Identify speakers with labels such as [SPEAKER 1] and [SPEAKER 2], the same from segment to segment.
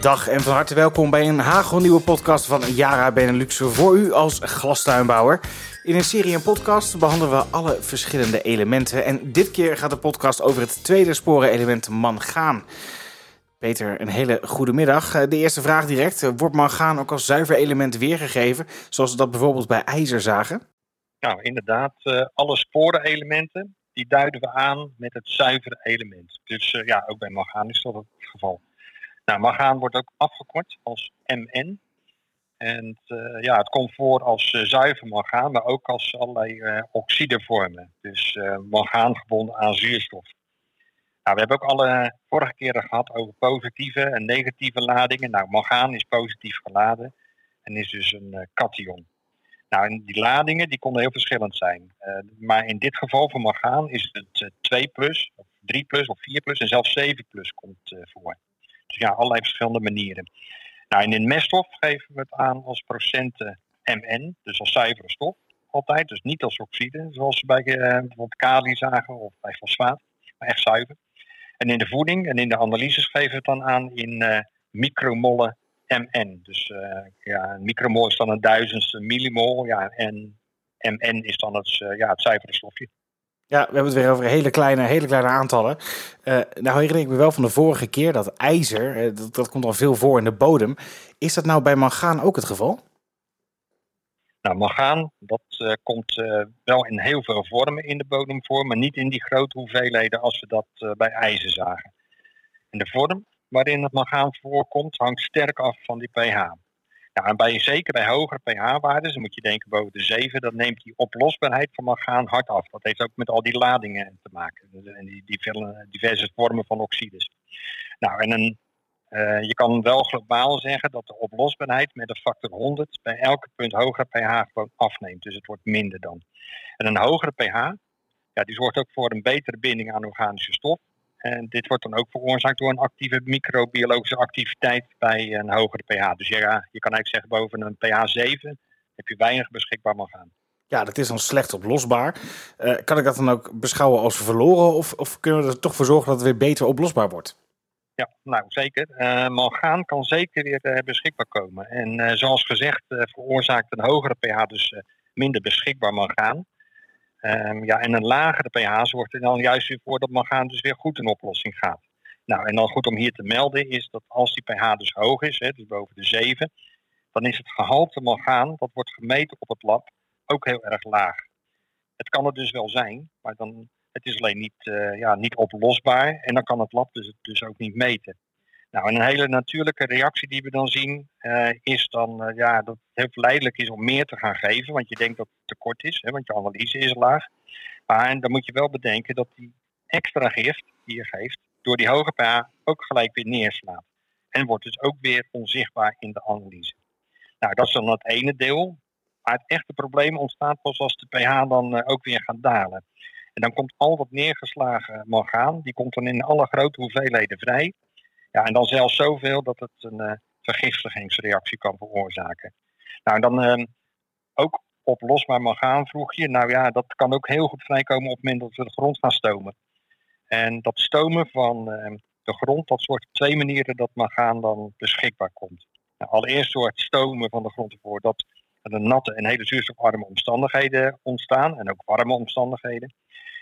[SPEAKER 1] Dag en van harte welkom bij een hagelnieuwe podcast van Yara Benelux voor u als glastuinbouwer. In een serie en podcast behandelen we alle verschillende elementen. En dit keer gaat de podcast over het tweede sporenelement mangaan. Peter, een hele goede middag. De eerste vraag direct. Wordt mangaan ook als zuiver element weergegeven, zoals we dat bijvoorbeeld bij ijzer zagen?
[SPEAKER 2] Nou, inderdaad. Uh, alle sporenelementen die duiden we aan met het zuivere element. Dus ja, ook bij mangaan is dat het geval. Nou, wordt ook afgekort als MN. En uh, ja, het komt voor als uh, zuiver mangaan, maar ook als allerlei uh, oxidevormen. Dus mangaan gebonden aan zuurstof. Nou, we hebben ook alle vorige keren gehad over positieve en negatieve ladingen. Nou, mangaan is positief geladen en is dus een cation. Nou, die ladingen die konden heel verschillend zijn. maar in dit geval voor mangaan is het 2 plus, of 3 plus, of 4 plus en zelfs 7 plus komt voor. Dus ja, allerlei verschillende manieren. Nou, en in meststof geven we het aan als procenten MN, dus als zuivere stof altijd. Dus niet als oxide, zoals we bij uh, bijvoorbeeld kali zagen of bij fosfaat, maar echt zuiver. En in de voeding en in de analyses geven we het dan aan in uh, micromollen MN. Dus uh, ja, een micromol is dan een duizendste millimol. Ja, en MN is dan het, ja, het zuivere stofje.
[SPEAKER 1] Ja, we hebben het weer over hele kleine, hele kleine aantallen. Uh, nou herinner ik me wel van de vorige keer dat ijzer, uh, dat, komt al veel voor in de bodem. Is dat nou bij mangaan ook het geval?
[SPEAKER 2] Nou, mangaan, dat uh, komt wel in heel veel vormen in de bodem voor, maar niet in die grote hoeveelheden als we dat bij ijzer zagen. En de vorm waarin het mangaan voorkomt hangt sterk af van die pH. Ja, en bij, zeker bij hogere pH-waarden, dan moet je denken boven de 7, dan neemt die oplosbaarheid van mangaan hard af. Dat heeft ook met al die ladingen te maken. En die, die diverse vormen van oxides. Nou, en een, uh, je kan wel globaal zeggen dat de oplosbaarheid met een factor 100 bij elke punt hogere pH gewoon afneemt. Dus het wordt minder dan. En een hogere pH, ja, die zorgt ook voor een betere binding aan organische stof. En dit wordt dan ook veroorzaakt door een actieve microbiologische activiteit bij een hogere pH. Dus ja, je kan eigenlijk zeggen boven een pH 7 heb je weinig beschikbaar mangaan.
[SPEAKER 1] Ja, dat is dan slecht oplosbaar. Uh, kan ik dat dan ook beschouwen als verloren of, of kunnen we er toch voor zorgen dat het weer beter oplosbaar wordt?
[SPEAKER 2] Ja, nou zeker. Uh, mangaan kan zeker weer uh, beschikbaar komen. En zoals gezegd veroorzaakt een hogere pH dus minder beschikbaar mangaan. Um, ja, en een lagere pH zorgt er dan juist weer voor dat mangaan dus weer goed in oplossing gaat. Nou, en dan goed om hier te melden is dat als die pH dus hoog is, hè, dus boven de 7, dan is het gehalte mangaan, dat wordt gemeten op het lab, ook heel erg laag. Het kan er dus wel zijn, maar dan, het is alleen niet, uh, ja, niet oplosbaar en dan kan het lab dus, dus ook niet meten. Nou, en een hele natuurlijke reactie die we dan zien, uh, is dan uh, ja, dat het heel verleidelijk is om meer te gaan geven, want je denkt dat het tekort is, hè, want je analyse is laag. Maar dan moet je wel bedenken dat die extra gift die je geeft, door die hoge pH ook gelijk weer neerslaat. En wordt dus ook weer onzichtbaar in de analyse. Nou, dat is dan het ene deel. Maar het echte probleem ontstaat pas als de pH dan uh, ook weer gaat dalen. En dan komt al dat neergeslagen mangaan, die komt dan in alle grote hoeveelheden vrij. Ja, en dan zelfs zoveel dat het een uh, vergiftigingsreactie kan veroorzaken. Nou, dan uh, ook oplosbaar mangaan vroeg je. Nou ja, dat kan ook heel goed vrijkomen op het moment dat we de grond gaan stomen. En dat stomen van uh, de grond, dat zorgt twee manieren dat mangaan dan beschikbaar komt. Nou, allereerst zorgt stomen van de grond ervoor dat er natte en hele zuurstofarme omstandigheden ontstaan. En ook warme omstandigheden.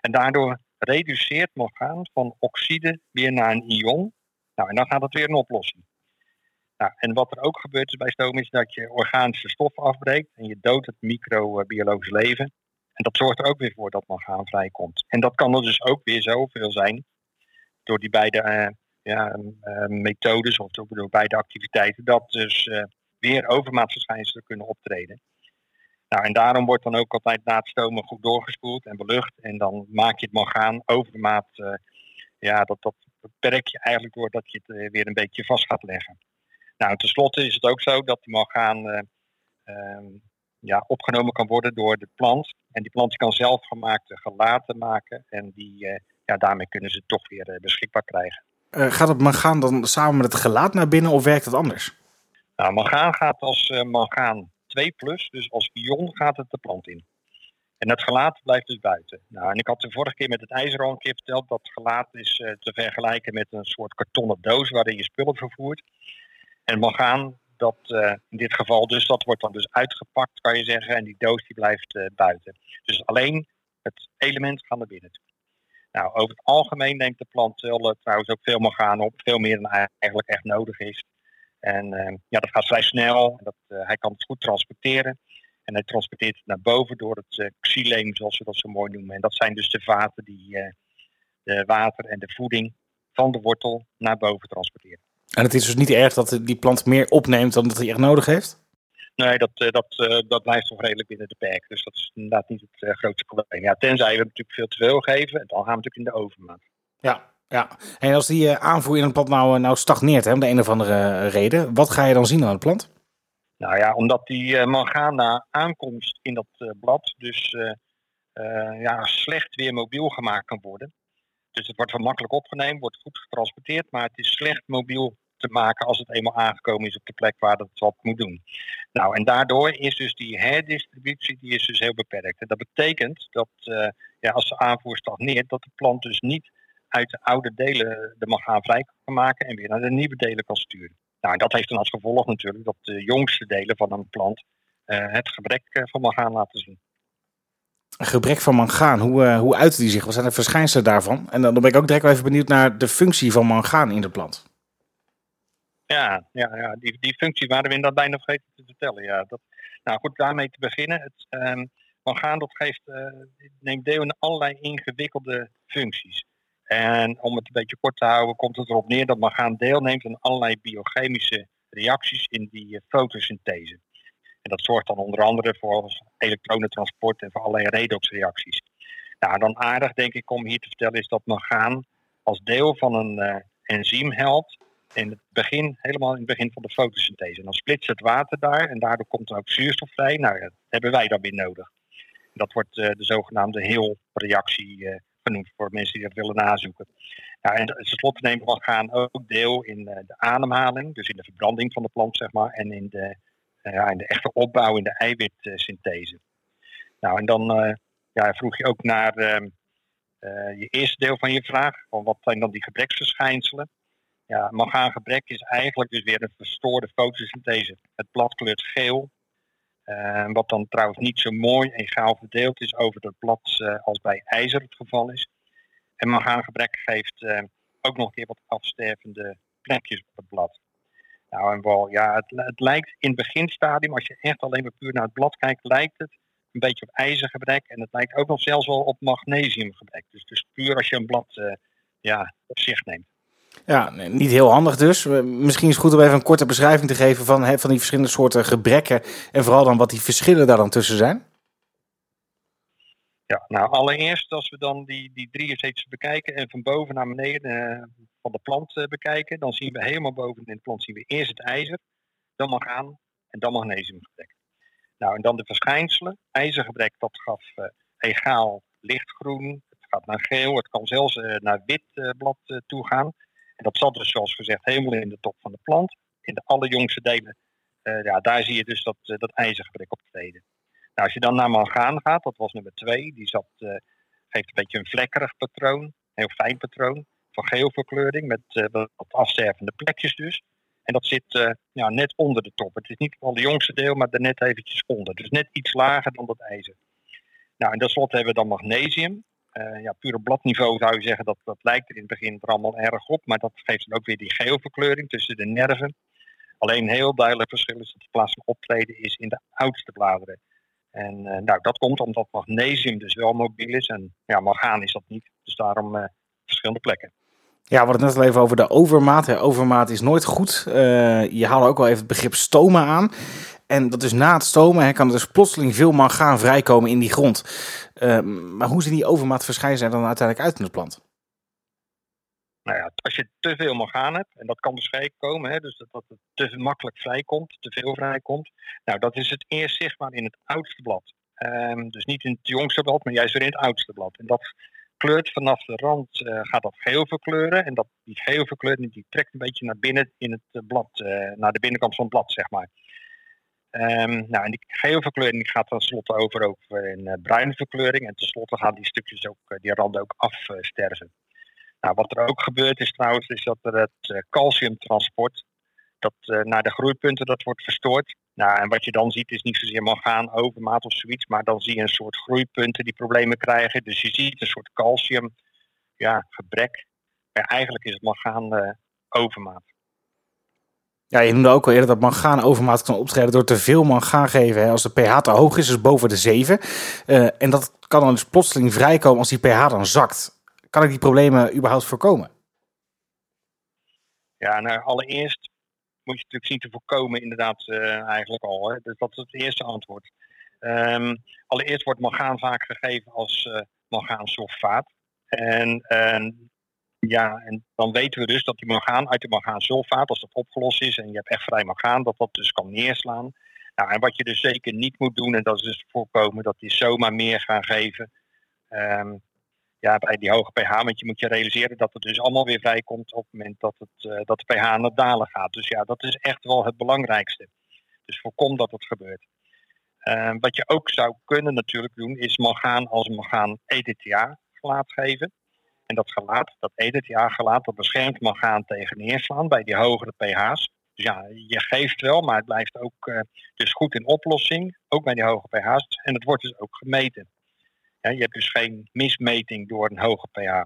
[SPEAKER 2] En daardoor reduceert mangaan van oxide weer naar een ion. Nou, en dan gaat het weer een oplossing. Nou, en wat er ook gebeurt bij stoom is dat je organische stof afbreekt en je doodt het microbiologisch leven. En dat zorgt er ook weer voor dat mangaan vrijkomt. En dat kan er dus ook weer zoveel zijn door die beide uh, ja, uh, methodes of door, beide activiteiten, dat dus uh, weer overmaatverschijnselen kunnen optreden. Nou, en daarom wordt dan ook altijd na het stomen goed doorgespoeld en belucht. En dan maak je het mangaan overmaat, ja, dat, dat beperk je eigenlijk doordat je het weer een beetje vast gaat leggen. Nou, tenslotte is het ook zo dat die mangaan uh, uh, ja, opgenomen kan worden door de plant. En die plant kan zelf gemaakte gelaten maken. En die, uh, ja, daarmee kunnen ze het toch weer beschikbaar krijgen.
[SPEAKER 1] gaat het mangaan dan samen met het gelaat naar binnen of werkt het anders?
[SPEAKER 2] Nou, mangaan gaat als mangaan 2 plus, dus als ion gaat het de plant in. En het gelaat blijft dus buiten. Nou, en ik had de vorige keer met het ijzer al een keer verteld dat gelaat is te vergelijken met een soort kartonnen doos waarin je spullen vervoert. En mangaan, dat in dit geval dus, dat wordt dan dus uitgepakt, kan je zeggen. En die doos die blijft buiten. Dus alleen het element gaat naar binnen toe. Nou, over het algemeen neemt de plant wel, trouwens ook veel mangaan op. Veel meer dan eigenlijk echt nodig is. En ja, dat gaat vrij snel. Dat, hij kan het goed transporteren. En hij transporteert het naar boven door het uh, xyleem, zoals we dat zo mooi noemen. En dat zijn dus de vaten die uh, de water en de voeding van de wortel naar boven transporteren.
[SPEAKER 1] En het is dus niet erg dat die plant meer opneemt dan dat hij echt nodig heeft?
[SPEAKER 2] Nee, dat, uh, dat, dat blijft toch redelijk binnen de perk. Dus dat is inderdaad niet het grootste probleem. Ja, tenzij we natuurlijk veel te veel geven, dan gaan we natuurlijk in de overmaat.
[SPEAKER 1] Ja, ja. En als die aanvoer in een plant nou, nou stagneert, hè, om de een of andere reden, wat ga je dan zien aan het plant?
[SPEAKER 2] Nou ja, omdat die uh, mangaan aankomst in dat uh, blad dus uh, ja, slecht weer mobiel gemaakt kan worden. Dus het wordt wel makkelijk opgenomen, wordt goed getransporteerd, maar het is slecht mobiel te maken als het eenmaal aangekomen is op de plek waar het wat moet doen. Nou, en daardoor is dus die herdistributie die is dus heel beperkt. En dat betekent dat ja, als de aanvoer stagneert, dat de plant dus niet uit de oude delen de mangaan vrij kan maken en weer naar de nieuwe delen kan sturen. Nou, dat heeft dan als gevolg natuurlijk dat de jongste delen van een plant uh, het gebrek uh, van mangaan laten zien.
[SPEAKER 1] Een gebrek van mangaan, hoe, uh, hoe uit die zich? Wat zijn de verschijnselen daarvan? En dan ben ik ook direct wel even benieuwd naar de functie van mangaan in de plant.
[SPEAKER 2] Ja, ja, ja die, die functie waren we inderdaad bijna vergeten te vertellen. Ja, dat, nou goed, daarmee te beginnen. Het, um, mangaan dat geeft, neemt deel in allerlei ingewikkelde functies. En om het een beetje kort te houden, komt het erop neer dat mangaan deelneemt aan allerlei biochemische reacties in die eh, fotosynthese. En dat zorgt dan onder andere voor elektronentransport en voor allerlei redoxreacties. Nou, dan aardig denk ik om hier te vertellen is dat mangaan als deel van een uh, enzym helpt in het begin, helemaal in het begin van de fotosynthese. En dan splitst het water daar en daardoor komt er ook zuurstof vrij. Nou, dat hebben wij dan weer nodig. Dat wordt uh, de zogenaamde heel-reactie uh, genoemd voor mensen die dat willen nazoeken. Ja, en tenslotte we gaan ook deel in eh, de ademhaling, dus in de verbranding van de plant, zeg maar, en in de, ja, in de echte opbouw, in de eiwitsynthese. Nou, en dan uh, ja, vroeg je ook naar ehm, je eerste deel van je vraag, van wat zijn dan die gebreksverschijnselen? Ja, mangaangebrek is eigenlijk dus weer een verstoorde fotosynthese. Het blad kleurt geel, uh, wat dan trouwens niet zo mooi egaal verdeeld is over het blad uh, als bij ijzer het geval is. En mangaangebrek geeft uh, ook nog een keer wat afstervende plekjes op het blad. Nou, en wel, ja, het, het, lijkt in het beginstadium, als je echt alleen maar puur naar het blad kijkt, lijkt het een beetje op ijzergebrek. En het lijkt ook nog zelfs wel op magnesiumgebrek. Dus, dus puur als je een blad ja, op zich neemt.
[SPEAKER 1] Ja, niet heel handig dus. Misschien is het goed om even een korte beschrijving te geven van, van die verschillende soorten gebrekken. En vooral dan wat die verschillen daar dan tussen zijn.
[SPEAKER 2] Ja, nou allereerst als we dan die, die drie steeds bekijken en van boven naar beneden uh, van de plant uh, bekijken, dan zien we helemaal boven in de plant zien we eerst het ijzer, dan mangaan en dan magnesiumgebrek. Nou, en dan de verschijnselen. IJzergebrek, dat gaf uh, egaal lichtgroen, het gaat naar geel, het kan zelfs naar wit blad toe gaan. En dat zat dus zoals gezegd helemaal in de top van de plant. In de allerjongste delen, uh, ja, daar zie je dus dat, uh, dat ijzergebrek optreden. Nou, als je dan naar mangaan gaat, dat was nummer twee, die zat, geeft een beetje een vlekkerig patroon, heel fijn patroon, van geelverkleuring met wat afstervende plekjes dus. En dat zit ja, net onder de top. Het is niet al de jongste deel, maar er net eventjes onder. Dus net iets lager dan dat ijzer. Nou, en tenslotte hebben we dan magnesium. Uh, ja, puur op bladniveau zou je zeggen dat dat lijkt er in het begin er allemaal erg op. Maar dat geeft dan ook weer die geelverkleuring tussen de nerven. Alleen een heel duidelijk verschil is dat de plaats van optreden is in de oudste bladeren. En uh, nou, dat komt omdat magnesium dus wel mobiel is. En ja, mangaan is dat niet. Dus daarom uh, verschillende plekken.
[SPEAKER 1] Ja, we hadden het net al even over de overmaat. Overmaat is nooit goed. je haalde ook wel even het begrip stomen aan. En dat is na het stomen hè, kan er dus plotseling veel mangaan vrijkomen in die grond. Uh, maar hoe zien die overmaatverschijnselen dan uiteindelijk uit in de plant?
[SPEAKER 2] Nou ja, als je te veel mangaan hebt, en dat kan dus komen, hè, dus dat, dat het te makkelijk vrijkomt, te veel vrijkomt. Nou, dat is het eerst zichtbaar in het oudste blad. Um, dus niet in het jongste blad, maar juist weer in het oudste blad. En dat kleurt vanaf de rand, uh, gaat dat geel verkleuren. En dat, die geel verkleuring die trekt een beetje naar binnen in het blad, uh, naar de binnenkant van het blad, zeg maar. Um, nou, en die gele verkleuring die gaat tenslotte over ook in uh, bruine verkleuring. En tenslotte gaan die stukjes ook, uh, die randen ook afsterven. nou, wat er ook gebeurt is trouwens, is dat er het calciumtransport, dat naar de groeipunten dat wordt verstoord. Nou, en wat je dan ziet is niet zozeer mangaan, overmaat of zoiets, maar dan zie je een soort groeipunten die problemen krijgen. Dus je ziet een soort calcium, ja. Maar eigenlijk is het mangaan overmaat.
[SPEAKER 1] Ja, je noemde ook al eerder dat mangaan overmaat kan optreden door te veel mangaan geven. Hè. Als de pH te hoog is, dus boven de 7. Uh, en dat kan dan dus plotseling vrijkomen als die pH dan zakt. Kan ik die problemen überhaupt voorkomen?
[SPEAKER 2] Ja, nou allereerst moet je natuurlijk zien te voorkomen inderdaad uh, eigenlijk al. Hè. Dus dat is het eerste antwoord. Um, allereerst wordt mangaan vaak gegeven als uh, mangaansulfaat. En, en ja, en dan weten we dus dat die mangaan uit de mangaansulfaat, als dat opgelost is en je hebt echt vrij mangaan, dat dat dus kan neerslaan. Nou, en wat je dus zeker niet moet doen, en dat is dus voorkomen dat die zomaar meer gaan geven. Um, ja, bij die hoge pH, want je moet je realiseren dat het dus allemaal weer vrijkomt op het moment dat, het, uh, dat de pH naar dalen gaat. Dus ja, dat is echt wel het belangrijkste. Dus voorkom dat het gebeurt. Uh, wat je ook zou kunnen natuurlijk doen, is mangaan als mangaan EDTA gelaat geven. En dat gelaat, dat EDTA-gelaat, dat beschermt mangaan tegen neerslaan bij die hogere pH's. Dus ja, je geeft wel, maar het blijft ook uh, dus goed in oplossing, ook bij die hoge pH's. En het wordt dus ook gemeten. Je hebt dus geen mismeting door een hoge pH.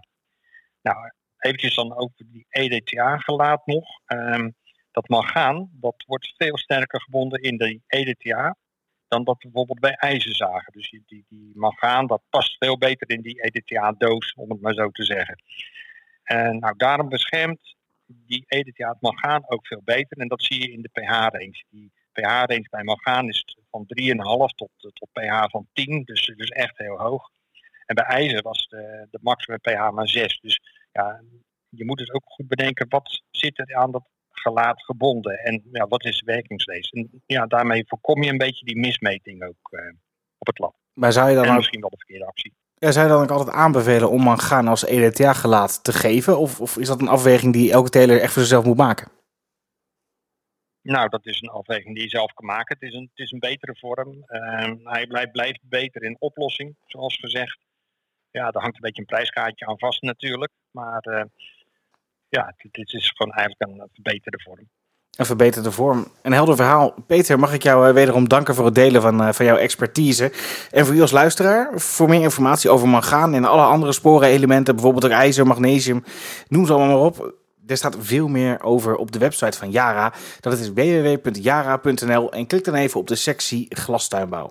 [SPEAKER 2] Nou, eventjes dan over die EDTA-gelaat nog. Um, dat mangaan, dat wordt veel sterker gebonden in de EDTA dan dat bijvoorbeeld bij ijzerzagen. Dus die, die, die mangaan, dat past veel beter in die EDTA-doos, om het maar zo te zeggen. En nou, daarom beschermt die EDTA het mangaan ook veel beter. En dat zie je in de pH-range. Die pH-range bij mangaan is van 3,5 tot, tot pH van 10, dus, dus echt heel hoog. En bij ijzer was de, de maximum pH maar 6. Dus ja, je moet dus ook goed bedenken, wat zit er aan dat gelaat gebonden. En ja, wat is de werkingslees? En ja, daarmee voorkom je een beetje die mismeting ook uh, op het lab.
[SPEAKER 1] Maar zou je dan
[SPEAKER 2] en misschien wel de verkeerde actie.
[SPEAKER 1] Ja, zou je dan ook altijd aanbevelen om mangaan als EDTA-gelaat te geven? Of, of is dat een afweging die elke teler echt voor zichzelf moet maken?
[SPEAKER 2] Nou, dat is een afweging die je zelf kan maken. Het is een, het is een betere vorm. Uh, hij blijft, blijft beter in oplossing, zoals gezegd. Ja, daar hangt een beetje een prijskaartje aan vast natuurlijk. Maar uh, ja, dit is gewoon eigenlijk een verbeterde vorm.
[SPEAKER 1] Een verbeterde vorm. Een helder verhaal. Peter, mag ik jou wederom danken voor het delen van, van jouw expertise. En voor u als luisteraar, voor meer informatie over mangaan en alle andere sporenelementen, bijvoorbeeld ook ijzer, magnesium, noem ze allemaal maar op. Er staat veel meer over op de website van Yara. Dat is www.yara.nl en klik dan even op de sectie glastuinbouw.